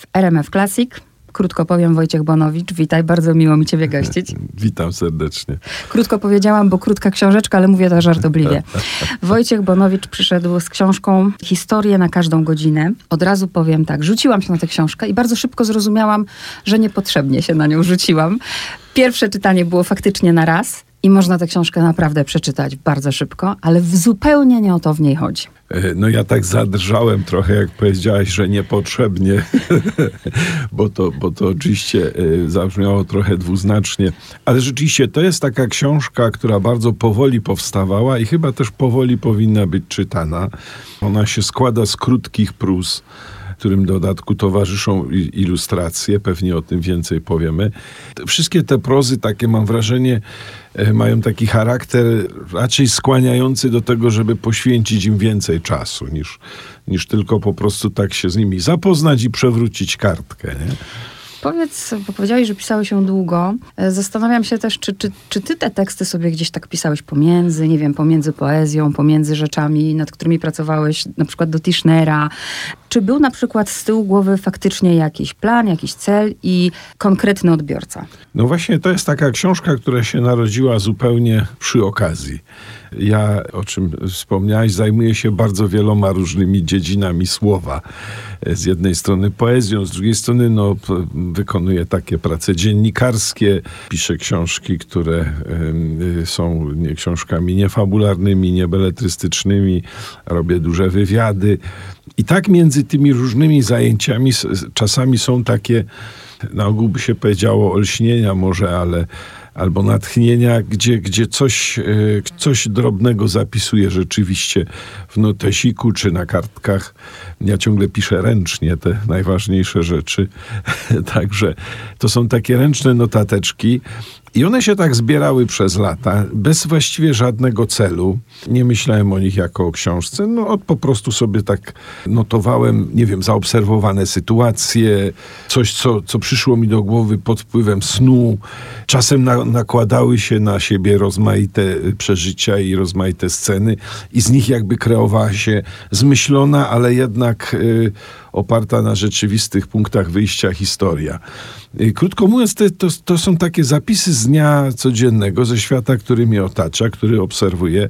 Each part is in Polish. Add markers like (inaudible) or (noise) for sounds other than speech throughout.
w RMF Classic. Krótko powiem, Wojciech Bonowicz, witaj, bardzo miło mi Ciebie gościć. (laughs) Witam serdecznie. Krótko powiedziałam, bo krótka książeczka, ale mówię to żartobliwie. (laughs) Wojciech Bonowicz przyszedł z książką Historię na każdą godzinę. Od razu powiem tak, rzuciłam się na tę książkę i bardzo szybko zrozumiałam, że niepotrzebnie się na nią rzuciłam. Pierwsze czytanie było faktycznie na raz. I można tę książkę naprawdę przeczytać bardzo szybko, ale zupełnie nie o to w niej chodzi. E, no ja tak zadrżałem trochę, jak powiedziałaś, że niepotrzebnie, (laughs) bo, to, bo to oczywiście e, zabrzmiało trochę dwuznacznie. Ale rzeczywiście to jest taka książka, która bardzo powoli powstawała i chyba też powoli powinna być czytana. Ona się składa z krótkich prus którym dodatku towarzyszą ilustracje, pewnie o tym więcej powiemy. Wszystkie te prozy, takie mam wrażenie, e, mają taki charakter raczej skłaniający do tego, żeby poświęcić im więcej czasu niż, niż tylko po prostu tak się z nimi zapoznać i przewrócić kartkę. Nie? Powiedz, bo powiedziałeś, że pisałeś się długo. E, zastanawiam się też, czy, czy, czy ty te teksty sobie gdzieś tak pisałeś pomiędzy, nie wiem, pomiędzy poezją, pomiędzy rzeczami, nad którymi pracowałeś, na przykład do Tischnera. Czy był na przykład z tyłu głowy faktycznie jakiś plan, jakiś cel i konkretny odbiorca? No właśnie, to jest taka książka, która się narodziła zupełnie przy okazji. Ja, o czym wspomniałeś, zajmuję się bardzo wieloma różnymi dziedzinami słowa. Z jednej strony poezją, z drugiej strony no, wykonuję takie prace dziennikarskie, piszę książki, które y, są książkami niefabularnymi, niebeletrystycznymi, robię duże wywiady. I tak między tymi różnymi zajęciami czasami są takie, na ogół by się powiedziało, olśnienia może, ale albo natchnienia, gdzie, gdzie coś, e, coś drobnego zapisuję rzeczywiście w notesiku czy na kartkach. Ja ciągle piszę ręcznie te najważniejsze rzeczy. (laughs) Także to są takie ręczne notateczki. I one się tak zbierały przez lata, bez właściwie żadnego celu. Nie myślałem o nich jako o książce. No, od po prostu sobie tak notowałem, nie wiem, zaobserwowane sytuacje, coś, co, co przyszło mi do głowy pod wpływem snu. Czasem na, nakładały się na siebie rozmaite przeżycia i rozmaite sceny, i z nich jakby kreowała się zmyślona, ale jednak y, oparta na rzeczywistych punktach wyjścia historia. Y, krótko mówiąc, to, to, to, są takie zapisy z dnia codziennego, ze świata, który mnie otacza, który obserwuję,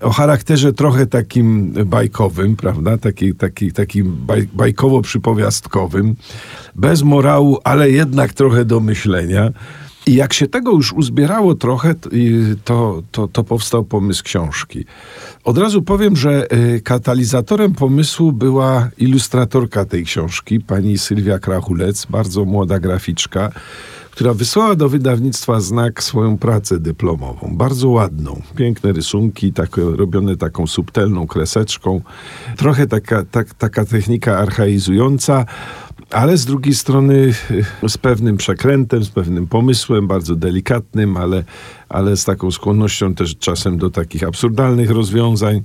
o charakterze trochę takim bajkowym, prawda? Taki, taki, takim baj, bajkowo-przypowiastkowym, bez morału, ale jednak trochę do myślenia. I jak się tego już uzbierało trochę, to, to, to powstał pomysł książki. Od razu powiem, że y, katalizatorem pomysłu była ilustratorka tej książki, pani Sylwia Krachulec, bardzo młoda graficzka, która wysłała do wydawnictwa Znak swoją pracę dyplomową. Bardzo ładną. Piękne rysunki, tak, robione taką subtelną kreseczką. Trochę taka, tak, taka technika archaizująca, ale z drugiej strony y, z pewnym przekrętem, z pewnym pomysłem, bardzo delikatnym, ale, ale z taką skłonnością też czasem do takich absurdalnych rozwiązań.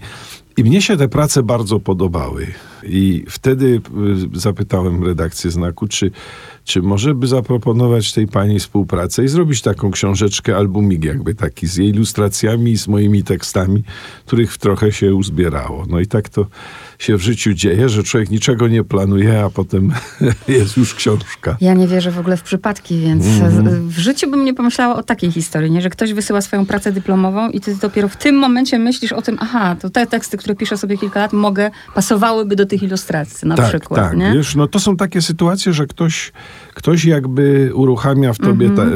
I mnie się te prace bardzo podobały. I wtedy y, zapytałem redakcję znaku, czy, czy może by zaproponować tej pani współpracę i zrobić taką książeczkę, albumik jakby taki, z jej ilustracjami i z moimi tekstami, których trochę się uzbierało. No i tak to się w życiu dzieje, że człowiek niczego nie planuje, a potem (laughs) jest już książka. Ja nie wierzę w ogóle w przypadki, więc mm. w życiu bym nie pomyślała o takiej historii, nie? że ktoś wysyła swoją pracę dyplomową i ty dopiero w tym momencie myślisz o tym, aha, to te teksty, które piszę sobie kilka lat, mogę, pasowałyby do tych ilustracji na tak, przykład. Tak, nie? Wiesz, no to są takie sytuacje, że ktoś, ktoś jakby uruchamia w tobie mm -hmm.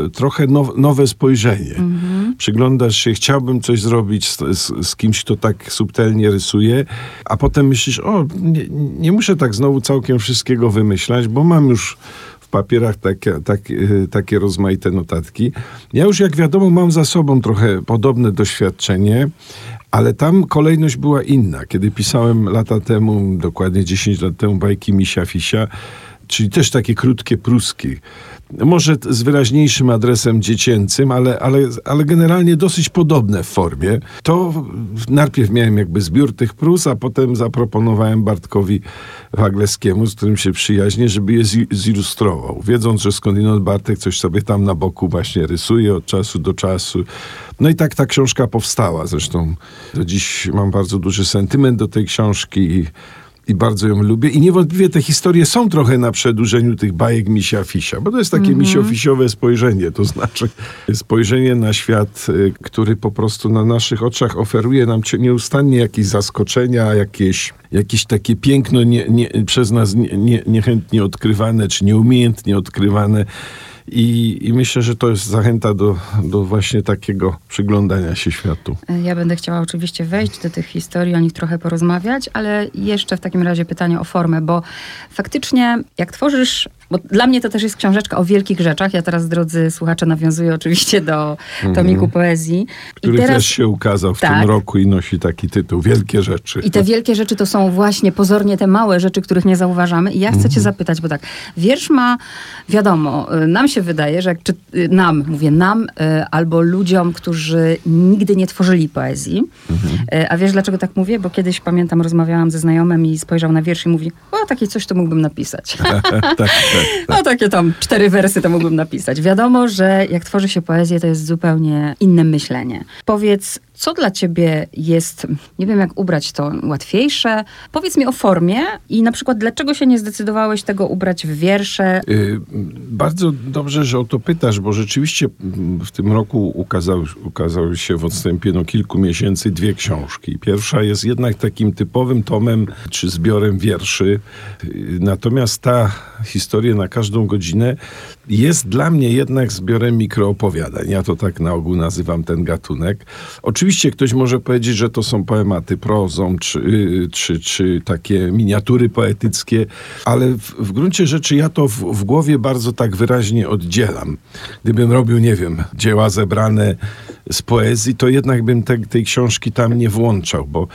ta, y, trochę now, nowe spojrzenie. Mm -hmm. Przyglądasz się, chciałbym coś zrobić z, z, z, kimś, kto tak subtelnie rysuje, a potem myślisz, o, nie, nie muszę tak znowu całkiem wszystkiego wymyślać, bo mam już w papierach takie, tak, takie rozmaite notatki. Ja już, jak wiadomo, mam za sobą trochę podobne doświadczenie, ale tam kolejność była inna. Kiedy pisałem lata temu, dokładnie 10 lat temu, bajki Misia Fisia, czyli też takie krótkie pruski. Może z wyraźniejszym adresem dziecięcym, ale, ale, ale generalnie dosyć podobne w formie. To najpierw miałem jakby zbiór tych prus, a potem zaproponowałem Bartkowi Wagleskiemu, z którym się przyjaźnię, żeby je zilustrował. Wiedząc, że skądinąd Bartek coś sobie tam na boku właśnie rysuje od czasu do czasu. No i tak ta książka powstała. Zresztą do dziś mam bardzo duży sentyment do tej książki i i bardzo ją lubię. I niewątpliwie te historie są trochę na przedłużeniu tych bajek Misia Fisia, bo to jest takie mm -hmm. misio-fisiowe spojrzenie, to znaczy spojrzenie na świat, y, który po prostu na naszych oczach oferuje nam nieustannie jakieś zaskoczenia, jakieś, jakieś takie piękno nie, nie, przez nas nie, nie, niechętnie odkrywane, czy nieumiejętnie odkrywane. I, I, myślę, że to jest zachęta do, do właśnie takiego przyglądania się światu. Ja będę chciała oczywiście wejść do tych historii, o nich trochę porozmawiać, ale jeszcze w takim razie pytanie o formę, bo faktycznie jak tworzysz bo dla mnie to też jest książeczka o wielkich rzeczach. Ja teraz, drodzy słuchacze, nawiązuję oczywiście do mhm. tomiku mm poezji. Który teraz, też się ukazał w tak. tym roku i nosi taki tytuł Wielkie Rzeczy. I te wielkie rzeczy to są właśnie pozornie te małe rzeczy, których nie zauważamy. I ja chcę mm cię zapytać, bo tak, wiersz ma, wiadomo, y, nam się wydaje, że jak czy, y, nam, mówię nam, y, albo ludziom, którzy nigdy nie tworzyli poezji. Mm. A wiesz, dlaczego tak mówię? Bo kiedyś, pamiętam, rozmawiałam ze znajomym i spojrzał na wiersz i mówi, o, takie coś to mógłbym napisać. (laughs) (laughs) tak, tak. No takie tam cztery wersy to mógłbym napisać. Wiadomo, że jak tworzy się poezję, to jest zupełnie inne myślenie. Powiedz, co dla ciebie jest, nie wiem jak ubrać to łatwiejsze? Powiedz mi o formie i na przykład dlaczego się nie zdecydowałeś tego ubrać w wiersze? Yy, bardzo dobrze, że o to pytasz, bo rzeczywiście w tym roku ukazał, ukazały się w odstępie no, kilku miesięcy dwie książki. Pierwsza jest jednak takim typowym tomem czy zbiorem wierszy. Natomiast ta historia na każdą godzinę jest dla mnie jednak zbiorem mikroopowiadań. Ja to tak na ogół nazywam ten gatunek. Oczywiście ktoś może powiedzieć, że to są poematy prozą, czy, czy, czy takie miniatury poetyckie, ale w, w gruncie rzeczy ja to w, w głowie bardzo tak wyraźnie oddzielam. Gdybym robił, nie wiem, dzieła zebrane z poezji, to jednak bym te, tej książki tam nie włączał, bo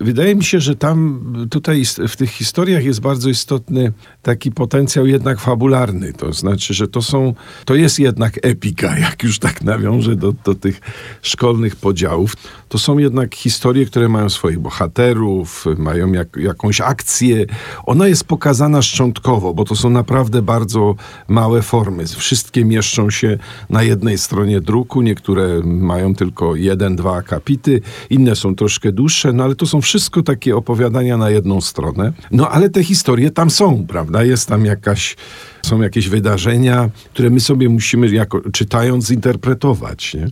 wydaje mi się, że tam tutaj w tych historiach jest bardzo istotny taki potencjał jednak fabularny. To znaczy, że to są, to jest jednak epika, jak już tak nawiążę do, do tych szkolnych podziałów. To są jednak historie, które mają swoich bohaterów, mają jak, jakąś akcję. Ona jest pokazana szczątkowo, bo to są naprawdę bardzo małe formy. Wszystkie mieszczą się na jednej stronie druku, niektóre mają tylko jeden, dwa akapity, inne są troszkę dłuższe, no ale to są wszystko takie opowiadania na jedną stronę. No ale te historie tam są, prawda? Jest tam jakaś są jakieś wydarzenia, które my sobie musimy, jako, czytając, interpretować. Nie?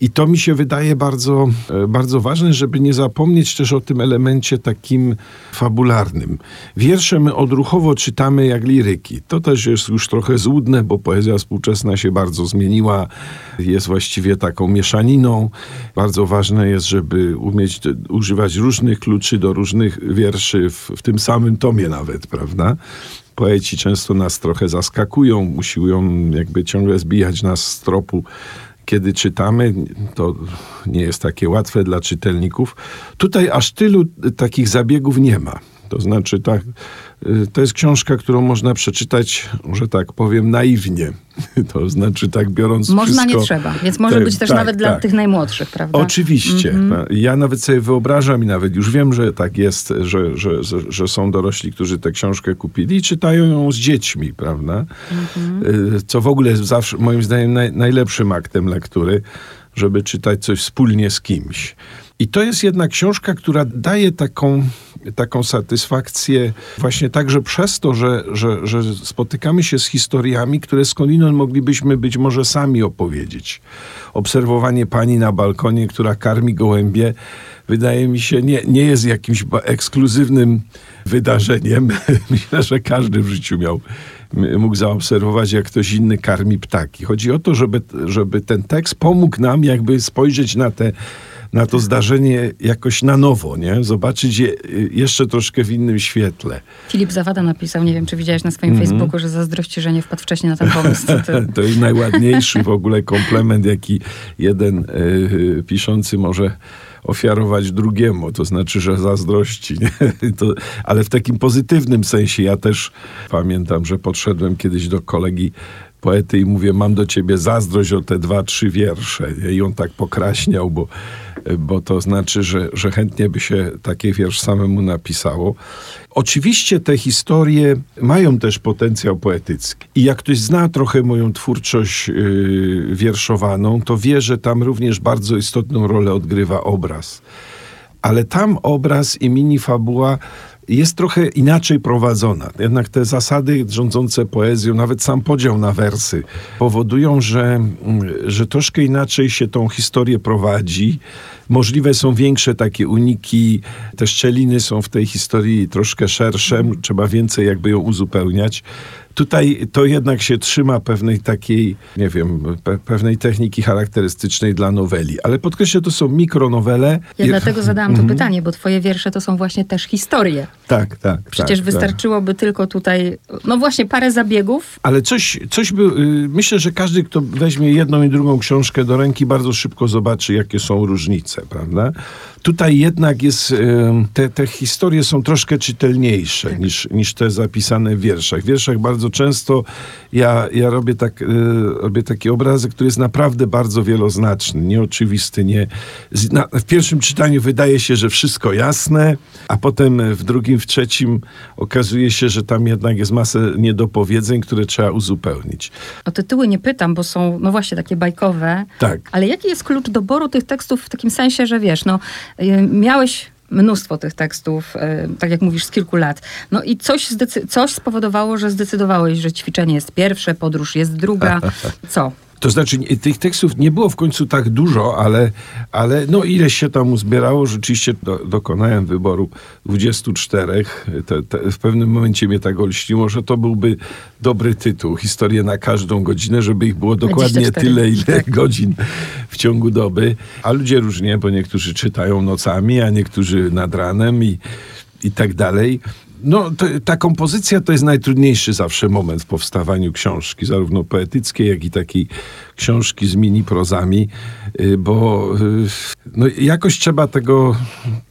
I to mi się wydaje bardzo, e, bardzo ważne, żeby nie zapomnieć też o tym elemencie takim fabularnym. Wiersze my odruchowo czytamy jak liryki. To też jest już trochę złudne, bo poezja współczesna się bardzo zmieniła, jest właściwie taką mieszaniną. Bardzo ważne jest, żeby umieć używać różnych kluczy do różnych wierszy w, w tym samym tomie nawet, prawda? poeci często nas trochę zaskakują, usiłują jakby ciągle zbijać nas z tropu kiedy czytamy, to nie jest takie łatwe dla czytelników. Tutaj aż tylu takich zabiegów nie ma. To znaczy, tak, to jest książka, którą można przeczytać, że tak powiem, naiwnie. (laughs) To znaczy, tak biorąc Można, wszystko, nie trzeba, więc może być też tak, nawet dla tak. tych najmłodszych, prawda? Oczywiście. Mm-hmm. Ja nawet sobie wyobrażam i nawet już wiem, że tak jest, że, że, że, że, są dorośli, którzy tę książkę kupili i czytają ją z dziećmi, prawda? Mm-hmm. Co w ogóle jest zawsze, moim zdaniem, naj, najlepszym aktem lektury, żeby czytać coś wspólnie z kimś. I to jest jedna książka, która daje taką, taką satysfakcję właśnie także przez to, że, że, że spotykamy się z historiami, które skądinąd moglibyśmy być może sami opowiedzieć. Obserwowanie pani na balkonie, która karmi gołębie, wydaje mi się, nie, nie jest jakimś ekskluzywnym wydarzeniem. (laughs) Myślę, że każdy w życiu miał mógł zaobserwować, jak ktoś inny karmi ptaki. Chodzi o to, żeby, żeby ten tekst pomógł nam jakby spojrzeć na te na to zdarzenie jakoś na nowo, nie? Zobaczyć je y, jeszcze troszkę w innym świetle. Filip Zawada napisał, nie wiem, czy widziałeś na swoim mm -hmm. Facebooku, że zazdrości, że nie wpadł wcześniej na ten pomysł. (laughs) To, jest najładniejszy w ogóle komplement, jaki jeden y, piszący może ofiarować drugiemu, to znaczy, że zazdrości. (laughs) To, ale w takim pozytywnym sensie. Ja też pamiętam, że podszedłem kiedyś do kolegi poety i mówię, mam do ciebie zazdrość o te dwa, trzy wiersze. I on tak pokraśniał, bo, bo to znaczy, że, że chętnie by się taki wiersz samemu napisało. Oczywiście te historie mają też potencjał poetycki. I jak ktoś zna trochę moją twórczość yy, wierszowaną, to wie, że tam również bardzo istotną rolę odgrywa obraz. Ale tam obraz i mini fabuła jest trochę inaczej prowadzona. Jednak te zasady rządzące poezją, nawet sam podział na wersy, powodują, że, że troszkę inaczej się tą historię prowadzi. Możliwe są większe takie uniki, te szczeliny są w tej historii troszkę szersze, trzeba więcej jakby ją uzupełniać. Tutaj to jednak się trzyma pewnej takiej, nie wiem, pe pewnej techniki charakterystycznej dla noweli. Ale podkreślę, to są mikronowele. Ja I... dlatego zadałam to mm -hmm. pytanie, bo twoje wiersze to są właśnie też historie. Tak, tak. Przecież tak, wystarczyłoby tak. tylko tutaj, no właśnie parę zabiegów. Ale coś, coś by, y, myślę, że każdy, kto weźmie jedną i drugą książkę do ręki, bardzo szybko zobaczy, jakie są różnice, prawda? Tutaj jednak jest, te, te historie są troszkę czytelniejsze tak. niż, niż te zapisane w wierszach. W wierszach bardzo często ja, ja robię, tak, e, robię taki obrazek, który jest naprawdę bardzo wieloznaczny, nieoczywisty. Nie, na, w pierwszym czytaniu wydaje się, że wszystko jasne, a potem w drugim, w trzecim okazuje się, że tam jednak jest masę niedopowiedzeń, które trzeba uzupełnić. O tytuły nie pytam, bo są, no właśnie, takie bajkowe. Tak. Ale jaki jest klucz doboru tych tekstów w takim sensie, że wiesz, no miałeś mnóstwo tych tekstów, y, tak jak mówisz, z kilku lat. No i coś, coś spowodowało, że zdecydowałeś, że ćwiczenie jest pierwsze, podróż jest druga. (laughs) Co? To znaczy, tych tekstów nie było w końcu tak dużo, ale, ale no ileś się tam uzbierało. Rzeczywiście do, dokonałem wyboru 24. Te, te, w pewnym momencie mnie tak olśniło, że to byłby dobry tytuł. Historię na każdą godzinę, żeby ich było dokładnie tyle, ile tak. (laughs) godzin w ciągu doby. A ludzie różnie, bo niektórzy czytają nocami, a niektórzy nad ranem i, i tak dalej. No, to, ta kompozycja to jest najtrudniejszy zawsze moment w powstawaniu książki, zarówno poetyckiej, jak i takiej książki z mini prozami, y, bo y, no, jakoś trzeba tego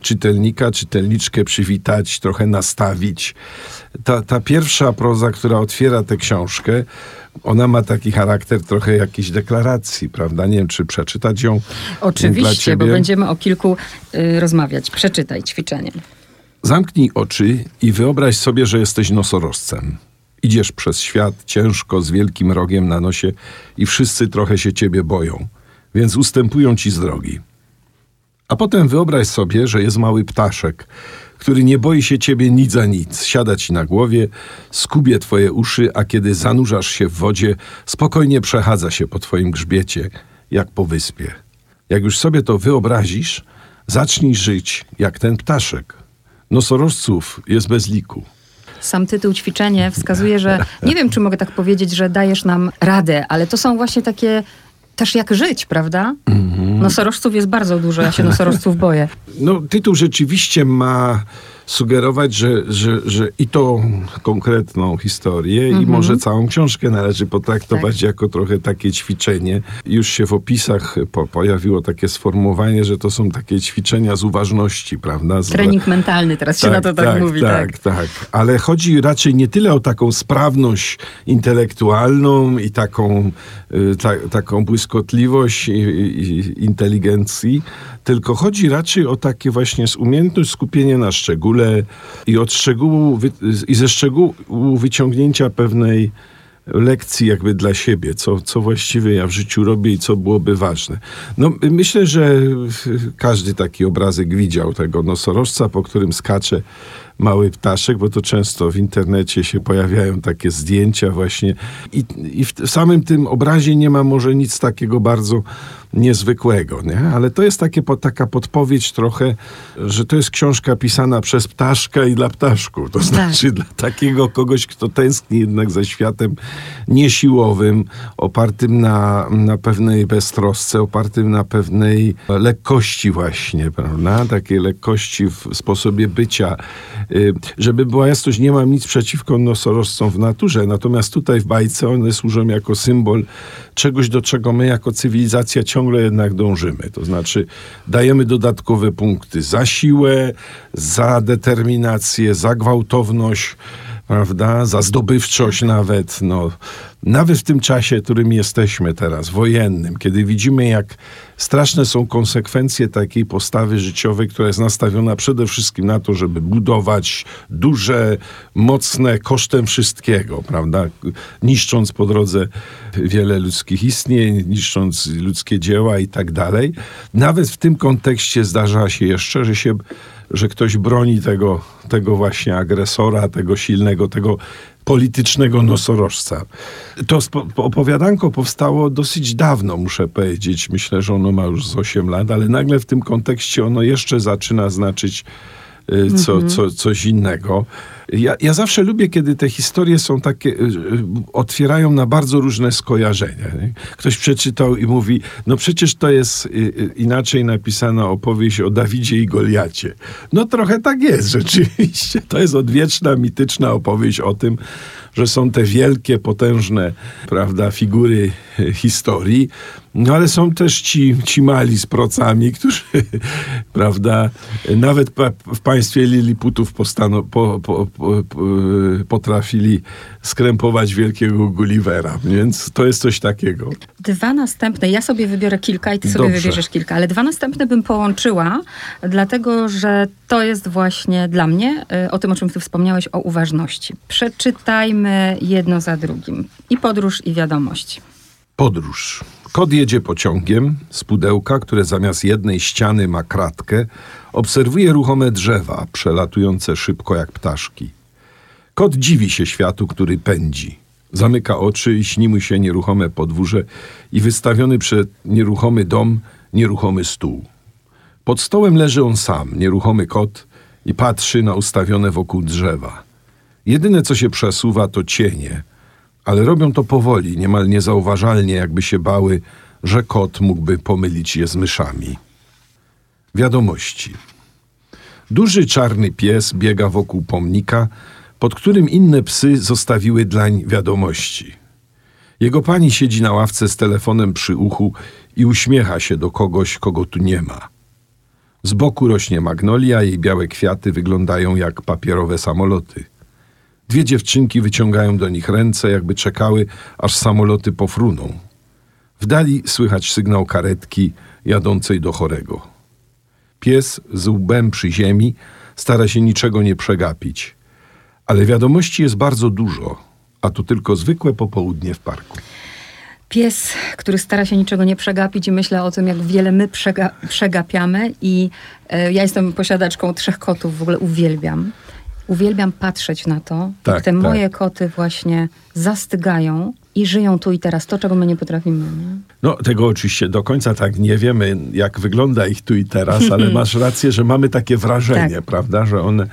czytelnika, czytelniczkę przywitać, trochę nastawić. Ta, ta pierwsza proza, która otwiera tę książkę, ona ma taki charakter trochę jakiejś deklaracji, prawda? Nie wiem, czy przeczytać ją. Oczywiście, bo będziemy o kilku y, rozmawiać. Przeczytaj ćwiczenie. Zamknij oczy i wyobraź sobie, że jesteś nosorożcem. Idziesz przez świat ciężko, z wielkim rogiem na nosie i wszyscy trochę się ciebie boją, więc ustępują ci z drogi. A potem wyobraź sobie, że jest mały ptaszek, który nie boi się ciebie nic za nic. Siada ci na głowie, skubie twoje uszy, a kiedy zanurzasz się w wodzie, spokojnie przechadza się po twoim grzbiecie, jak po wyspie. Jak już sobie to wyobrazisz, zacznij żyć jak ten ptaszek. Nosorożców jest bez liku. Sam tytuł ćwiczenie wskazuje, że nie wiem, czy mogę tak powiedzieć, że dajesz nam radę, ale to są właśnie takie też jak żyć, prawda? Mm-hmm. Nosorożców jest bardzo dużo, ja się nosorożców boję. No, tytuł rzeczywiście ma sugerować, że, że, że i to konkretną historię, i mhm. może całą książkę należy potraktować tak. jako trochę takie ćwiczenie. Już się w opisach po, pojawiło takie sformułowanie, że to są takie ćwiczenia z uważności, prawda? Z... Trening mentalny, teraz tak, się na to tak, tak mówi. Tak, tak, tak. Ale chodzi raczej nie tyle o taką sprawność intelektualną i taką, y, ta, taką błyskotliwość i, i, inteligencji, tylko chodzi raczej o takie właśnie umiejętność skupienia na szczególe i od szczegółu, i ze szczegółu wyciągnięcia pewnej lekcji jakby dla siebie, co, co właściwie ja w życiu robię i co byłoby ważne. No, myślę, że każdy taki obrazek widział tego nosorożca, po którym skacze mały ptaszek, bo to często w internecie się pojawiają takie zdjęcia właśnie i, i w samym tym obrazie nie ma może nic takiego bardzo niezwykłego, nie? ale to jest takie, taka podpowiedź trochę, że to jest książka pisana przez ptaszka i dla ptaszków. To tak. znaczy dla takiego kogoś, kto tęskni jednak za światem niesiłowym, opartym na, na pewnej beztrosce, opartym na pewnej lekkości właśnie, prawda? Takiej lekkości w sposobie bycia. Y, żeby była jasność, nie mam nic przeciwko nosorożcom w naturze, natomiast tutaj w bajce one służą jako symbol czegoś, do czego my jako cywilizacja ciągle jednak dążymy. To znaczy dajemy dodatkowe punkty za siłę, za determinację, za gwałtowność, prawda, za zdobywczość nawet, no, nawet w tym czasie, którym jesteśmy teraz, wojennym, kiedy widzimy, jak straszne są konsekwencje takiej postawy życiowej, która jest nastawiona przede wszystkim na to, żeby budować duże, mocne kosztem wszystkiego, prawda? Niszcząc po drodze wiele ludzkich istnień, niszcząc ludzkie dzieła i tak dalej. Nawet w tym kontekście zdarza się jeszcze, że się że ktoś broni tego, tego właśnie agresora, tego silnego, tego politycznego nosorożca. To opowiadanko powstało dosyć dawno, muszę powiedzieć. Myślę, że ono ma już z 8 lat, ale nagle w tym kontekście ono jeszcze zaczyna znaczyć co, mhm. co, coś innego. Ja, ja zawsze lubię, kiedy te historie są takie, y, y, otwierają na bardzo różne skojarzenia. Nie? Ktoś przeczytał i mówi, no przecież to jest inaczej napisana opowieść o Dawidzie i Goliacie. No trochę tak jest (laughs) rzeczywiście. To jest odwieczna, mityczna opowieść o tym, że są te wielkie, potężne, prawda, figury historii, no ale są też ci, ci mali z procami, którzy, (laughs) prawda, nawet w państwie Liliputów postano, po, po, po, potrafili skrępować wielkiego Gullivera, więc to jest coś takiego. Dwa następne, ja sobie wybiorę kilka i ty sobie Dobrze. wybierzesz kilka, ale dwa następne bym połączyła, dlatego że to jest właśnie dla mnie y, o tym, o czym ty wspomniałeś, o uważności. Przeczytajmy jedno za drugim. I podróż, i wiadomości. Podróż. Kot jedzie pociągiem z pudełka, które zamiast jednej ściany ma kratkę, obserwuje ruchome drzewa, przelatujące szybko jak ptaszki. Kot dziwi się światu, który pędzi. Zamyka oczy i śni mu się nieruchome podwórze i wystawiony przed nieruchomy dom, nieruchomy stół. Pod stołem leży on sam, nieruchomy kot, i patrzy na ustawione wokół drzewa. Jedyne, co się przesuwa, to cienie – ale robią to powoli, niemal niezauważalnie, jakby się bały, że kot mógłby pomylić je z myszami. Wiadomości. Duży czarny pies biega wokół pomnika, pod którym inne psy zostawiły dlań wiadomości. Jego pani siedzi na ławce z telefonem przy uchu i uśmiecha się do kogoś, kogo tu nie ma. Z boku rośnie magnolia, jej białe kwiaty wyglądają jak papierowe samoloty. Dwie dziewczynki wyciągają do nich ręce, jakby czekały, aż samoloty pofruną. W dali słychać sygnał karetki jadącej do chorego. Pies z łbem przy ziemi stara się niczego nie przegapić. Ale wiadomości jest bardzo dużo, a to tylko zwykłe popołudnie w parku. Pies, który stara się niczego nie przegapić i myślę o tym, jak wiele my przega przegapiamy. I e, ja jestem posiadaczką trzech kotów, w ogóle uwielbiam uwielbiam patrzeć na to, tak, jak te tak. moje koty właśnie zastygają i żyją tu i teraz, to czego my nie potrafimy. Nie? No tego oczywiście do końca tak nie wiemy, jak wygląda ich tu i teraz, ale (laughs) masz rację, że mamy takie wrażenie, tak. prawda, że one